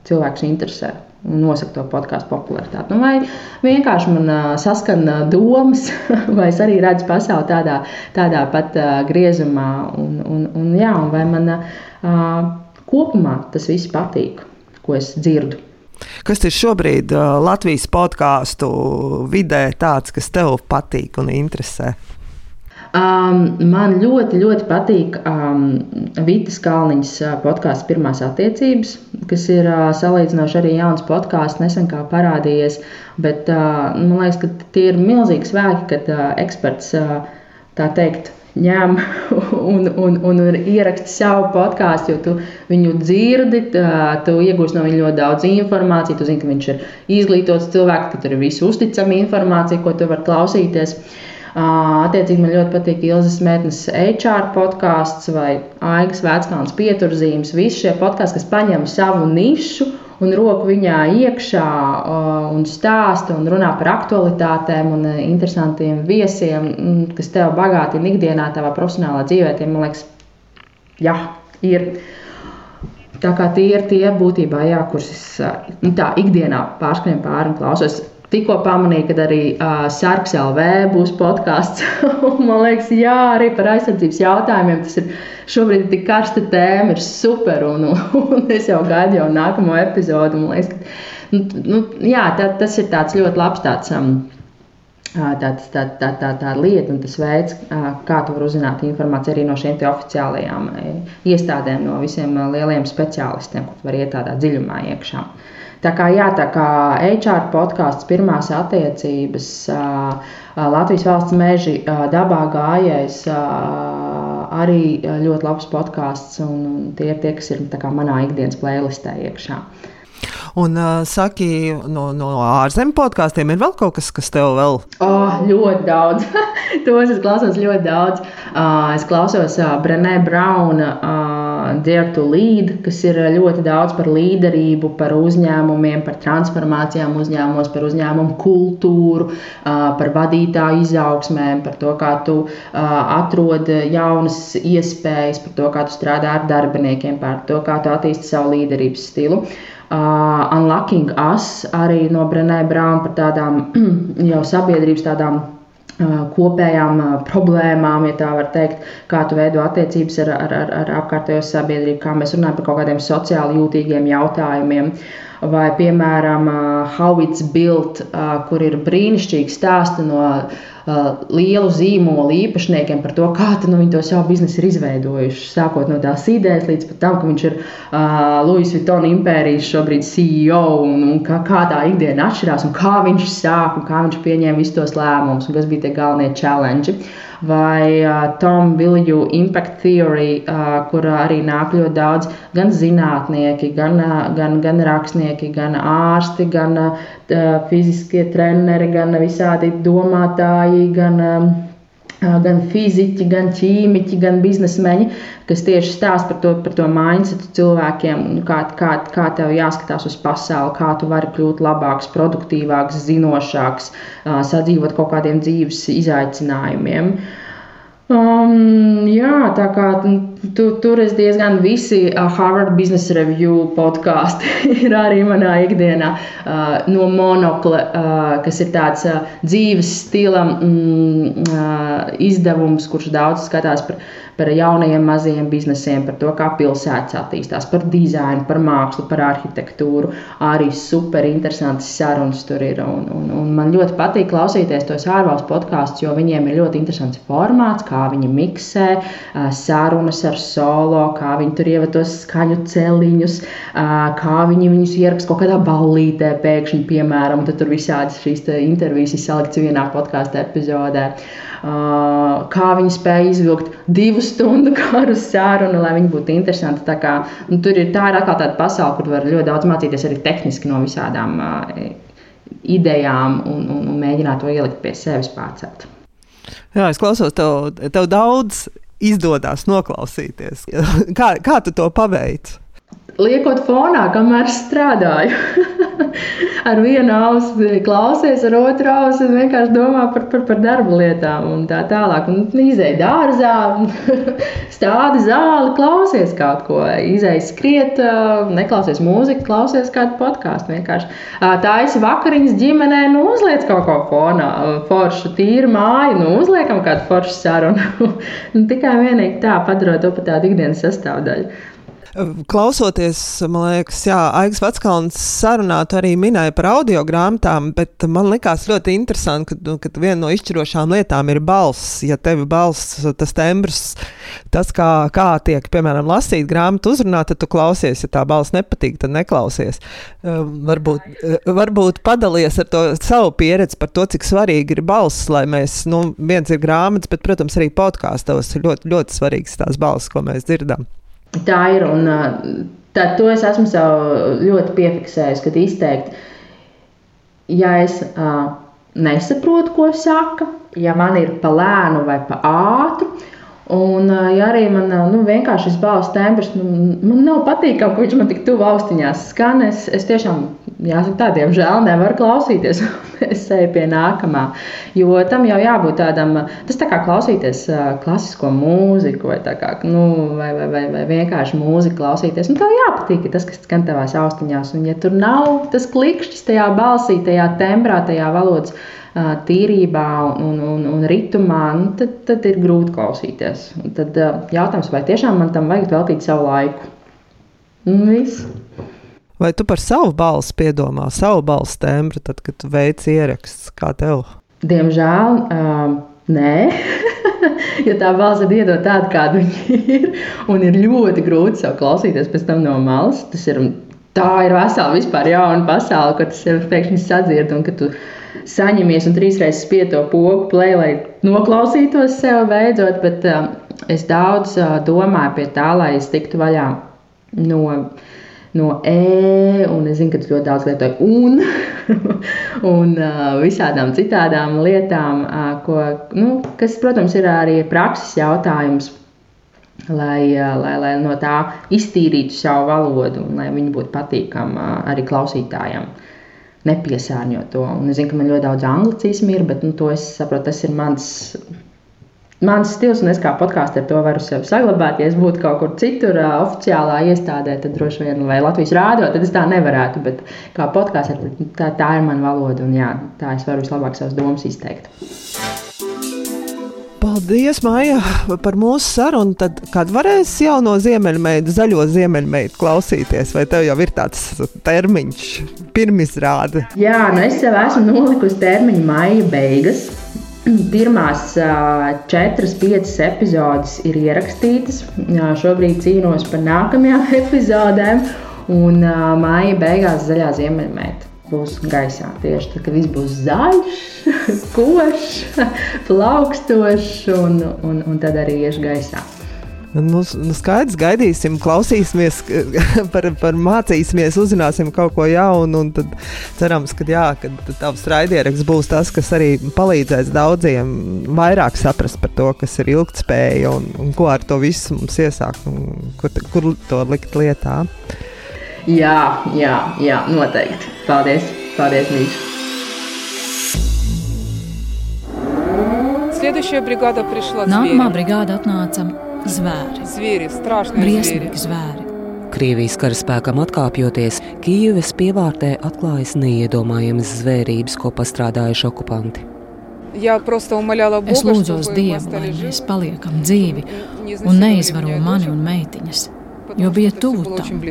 cilvēkus interesē nosaka to podkāstu popularitāti. Nu, vai vienkārši man saskana domas, [laughs] vai es arī redzu pasauli tādā, tādā pat griezumā, un, un, un, jā, un vai man kopumā tas viss patīk, ko es dzirdu. Kas ir šobrīd Latvijas podkāstu vidē tāds, kas tev patīk un interesē? Um, man ļoti, ļoti patīk um, Vitas Kalniņas podkāsts Pirmās attiecības, kas ir uh, salīdzinoši arī jauns podkāsts, nesen kā parādījies. Bet uh, man liekas, ka tie ir milzīgi svēki, kad uh, eksperts uh, tā teikt ņem [laughs] un, un, un ieraksti savu podkāstu, jo tu viņu dzirdi, tu iegūsi no viņa ļoti daudz informācijas. Tu zini, ka viņš ir izglītots cilvēks, ka tur ir visu uzticama informācija, ko tu vari klausīties. Attiecīgi man ļoti patīk Ilzas Mētnes HR podkāsts vai Aigas Vēckāns pieturzīmes. Visi šie podkāsti, kas paņem savu nišu un roku viņā iekšā un stāsta un runā par aktualitātēm un interesantiem viesiem, kas tev bagātina ikdienā, tavā profesionālā dzīvē. Tie, man liekas, jā, ir. Tā kā tie ir tie būtībā, jā, kurus es nu, tā ikdienā pārskrien pāri un klausos. Tikko pamanīju, ka arī uh, Sarks LV būs podkāsts. [laughs] man liekas, jā, arī par aizsardzības jautājumiem. Tas ir šobrīd tik karsta tēma, ir super. Un, un [laughs] es jau gaidu jau nākamo epizodu. Man liekas, ka, nu, nu, jā, tā, tas ir tāds ļoti labs tāds. Um, tāds, tā, tā, tā, tā lieta un tas veids, kā tu vari uzzināt informāciju arī no šiem oficiālajām iestādēm, no visiem lieliem speciālistiem, kur var iet tādā dziļumā iekšā. Uh, Tā kā, jā, tā kā HR podkāsts, pirmās attiecības, Latvijas valsts meži, dabā gājējs, arī ļoti labs podkāsts, un tie ir tie, kas ir manā ikdienas playlistē iekšā. Un uh, saki, no, no ārzemju podkāstiem ir vēl kaut kas, kas tev vēl? Oh, ļoti daudz. [laughs] Tos es klausos ļoti daudz. Uh, es klausos uh, Brenē Brauna. Uh, Dare to Lead, kas ir ļoti daudz par līderību, par uzņēmumiem, par transformācijām uzņēmumos, par uzņēmumu kultūru, par vadītāju izaugsmēm, par to, kā tu atrod jaunas iespējas, par to, kā tu strādā ar darbiniekiem, par to, kā tu attīsti savu līderības stilu. Uh, Unlocking Us arī no Brenē Brauna par tādām [clears throat] jau sabiedrības tādām kopējām problēmām, ja tā var teikt, kā tu veido attiecības ar, ar, ar, ar apkārtējo sabiedrību, kā mēs runājam par kaut kādiem sociāli jūtīgiem jautājumiem. Vai, piemēram, How It's Built, kur ir brīnišķīgi stāsti no lielu zīmolu īpašniekiem par to, kā nu, viņi to savu biznesu ir izveidojuši. Sākot no tās idejas līdz tam, ka viņš ir Louis Vuitton impērijas šobrīd CEO un, un kā, kā tā ikdiena atšķirās un kā viņš sāk un kā viņš pieņēma visus tos lēmumus un kas bija tie galvenie challenge vai uh, Tom Vilju Impact Theory, uh, kur arī nāk ļoti daudz gan zinātnieki, gan, uh, gan, gan rakstnieki, gan ārsti, gan uh, fiziskie treneri, gan visādi domātāji, gan uh, gan fiziķi, gan ķīmiķi, gan biznesmeņi, kas tieši stāsta par to, par to mindsetu cilvēkiem, kā, kā, kā tev jāskatās uz pasauli, kā tu vari kļūt labāks, produktīvāks, zinošāks, sadzīvot kaut kādiem dzīves izaicinājumiem. Um, jā, tā kā tu, tur es diezgan visi uh, Harvard Business Review podkāsti [laughs] ir arī manā ikdienā uh, no monokla, uh, kas ir tāds uh, dzīves stila mm, uh, izdevums, kurš daudz skatās par par jaunajiem mazajiem biznesiem, par to, kā pilsētas attīstās, par dizainu, par mākslu, par arhitektūru. Arī super interesantas sarunas tur ir. Un, un, un man ļoti patīk klausīties tos ārvalstu podkāstus, jo viņiem ir ļoti interesants formāts, kā viņi miksē sarunas ar solo, kā viņi tur ievados skaņu celiņus, kā viņi viņus ieraksta kaut kādā ballītē pēkšņi, piemēram, tad tur visādas šīs intervijas salikts vienā podkāstu epizodē kā viņi spēja izvilkt divu stundu [laughs] garu sarunu, lai viņi būtu interesanti. Tā, kā, nu, tur ir tā ir atkal tāda pasaule, kur var ļoti daudz mācīties arī tehniski no visādām uh, idejām un, un, un mēģināt to ielikt pie sevis pārcelt. Jā, es klausos, tev, tev daudz izdodas noklausīties. [laughs] Kā, kā tu to paveici? Liekot fonā, kamēr strādāju. [laughs] ar vienu ausi klausies, ar otru ausi vienkārši domā par, par, par darba lietām un tā tālāk. Izēja dārzā, [laughs] stādi zāli, klausies kaut ko, izēja skriet, neklausies mūziku, klausies kādu podkāstu. Tā esi vakariņas ģimenē, nu uzliec kaut ko fonā, foršu, tīru māju, nu uzliekam kādu foršu sarunu. [laughs] Nu, tikai vienīgi tā padarot to par tādu ikdienas sastāvdaļu. Klausoties, man liekas, jā, Aigas Vatskalns sarunā arī minēja par audio grāmatām, bet man likās ļoti interesanti, ka, ka viena no izšķirošām lietām ir balss. Ja tev balss, tas tembrs, tas, kā, kā tiek, piemēram, lasīt grāmatu uzrunā, tad tu klausies, ja tā balss nepatīk, tad neklausies. Varbūt, varbūt padalies ar to savu pieredzi par to, cik svarīgi ir balss, lai mēs, nu, viens ir grāmatas, bet, protams, arī podkāstos ir ļoti, ļoti svarīgs tās balss, ko mēs dzirdam. Tā ir. Un, tad to es esmu sev ļoti piefiksējis, kad izteikti, ja es uh, nesaprotu, ko saka, ja man ir pa lēnu vai pa ātru, Un, ja arī man nu, vienkārši šis balss tembrs, nu, man nav patīkami, ka viņš man tik tuvu austiņās skan. Es, es tiešām, jāsaka, tādiem žēl nevaru klausīties. [laughs] es eju pie nākamā. Jo tam jau jābūt tādam, tas tā kā klausīties klasisko mūziku vai, kā, nu, vai, vai, vai, vai vienkārši mūziku klausīties. Nu, tev jāpatīk tas, kas skan tavās austiņās. Un ja tur nav tas klikšķis tajā balsī, tajā tembrā, tajā valodas tīrībā un, un, un ritmā, nu, tad, tad ir grūti klausīties. Un tad jautājums, vai tiešām man tam vajag veltīt savu laiku? Un viss. Vai tu par savu balsi piedomā, savu balsi tembru, tad, kad tu veic ieraksts, kā tev? Diemžēl uh, nē. [laughs] jo tā balss ir iedot tādu, kāda viņa ir. Un ir ļoti grūti sev klausīties pēc tam no malas. Tas ir, tā ir vesela vispār jauna pasaule, kad tas pēkšņi sadzird un ka tu saņemies un trīsreiz spiež to pogu play, lai noklausītos sev beidzot. Bet uh, es daudz uh, domāju pie tā, lai es tiktu vaļā no, no e, un es zinu, ka tu ļoti daudz lietoji un, [laughs] un uh, visādām citādām lietām, uh, ko, nu, kas, protams, ir arī prakses jautājums. Lai, lai, lai no tā iztīrītu savu valodu un lai viņa būtu patīkama arī klausītājiem. Uh, nepiesārņot to. Un es zinu, ka man ļoti daudz anglicismu ir, bet nu, to es saprotu, tas ir mans. Mans stils, un es kā podkāstu ar to varu sev saglabāt. Ja es būtu kaut kur citur, uh, oficiālā iestādē, tad droši vien, vai Latvijas rādio, tad es tā nevarētu. Bet kā podkāstā, tā, tā ir mana valoda, un jā, tā es varu vislabāk savas domas izteikt. Paldies, Maija, par mūsu sarunu. Tad, kad varēs jau no ziemeļmeita, zaļo ziemeļmeitu klausīties, vai tev jau ir tāds termiņš, pirmizrāde? Jā, nu es sev esmu nolikusi termiņu maija beigas. [clears throat] Pirmās četras, piecas epizodes ir ierakstītas. Šobrīd cīnos par nākamajām [laughs] epizodēm, un maija beigās zaļā ziemeļmeita būs gaisā. Tieši tad, kad viss būs zaļš, [laughs] košs, plaukstošs, un, un, un tad arī iešu gaisā. Nu, nu skaidrs, gaidīsim, klausīsimies, [laughs] par, par mācīsimies, uzzināsim kaut ko jaunu. Tad cerams, ka, jā, ka tavs raidieraksts būs tas, kas arī palīdzēs daudziem vairāk saprast par to, kas ir ilgspēja un, un ko ar to visu mums iesākt un kur, kur to likt lietā. Jā, jā, jā, noteikti. Paldies, paldies Mīļš. Nākamā brigāda atnāca zvēri. Zvieri, Briesmīgi zvēri. Krievijas karaspēkam atkāpjoties, Kijivas pievārtē atklājas neiedomājamas zvērības, ko pastrādājuši okupanti. Es lūdzos Dievu, lai mēs paliekam dzīvi un neizvaro mani un meitiņas, jo bija tuvu tam.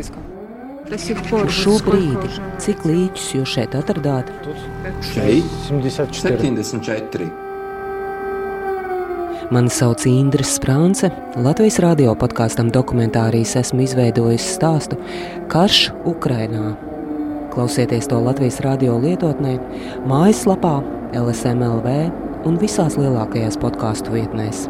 Uz šo brīdi, cik līķus jūs šeit atradāt? Šeit 74. Mani sauc Indra Sprānce. Latvijas radio podkāstam dokumentārijas esmu izveidojis stāstu Karš Ukrainā. Klausieties to Latvijas radio lietotnē, mājaslapā, LSMLV un visās lielākajās podkāstu vietnēs.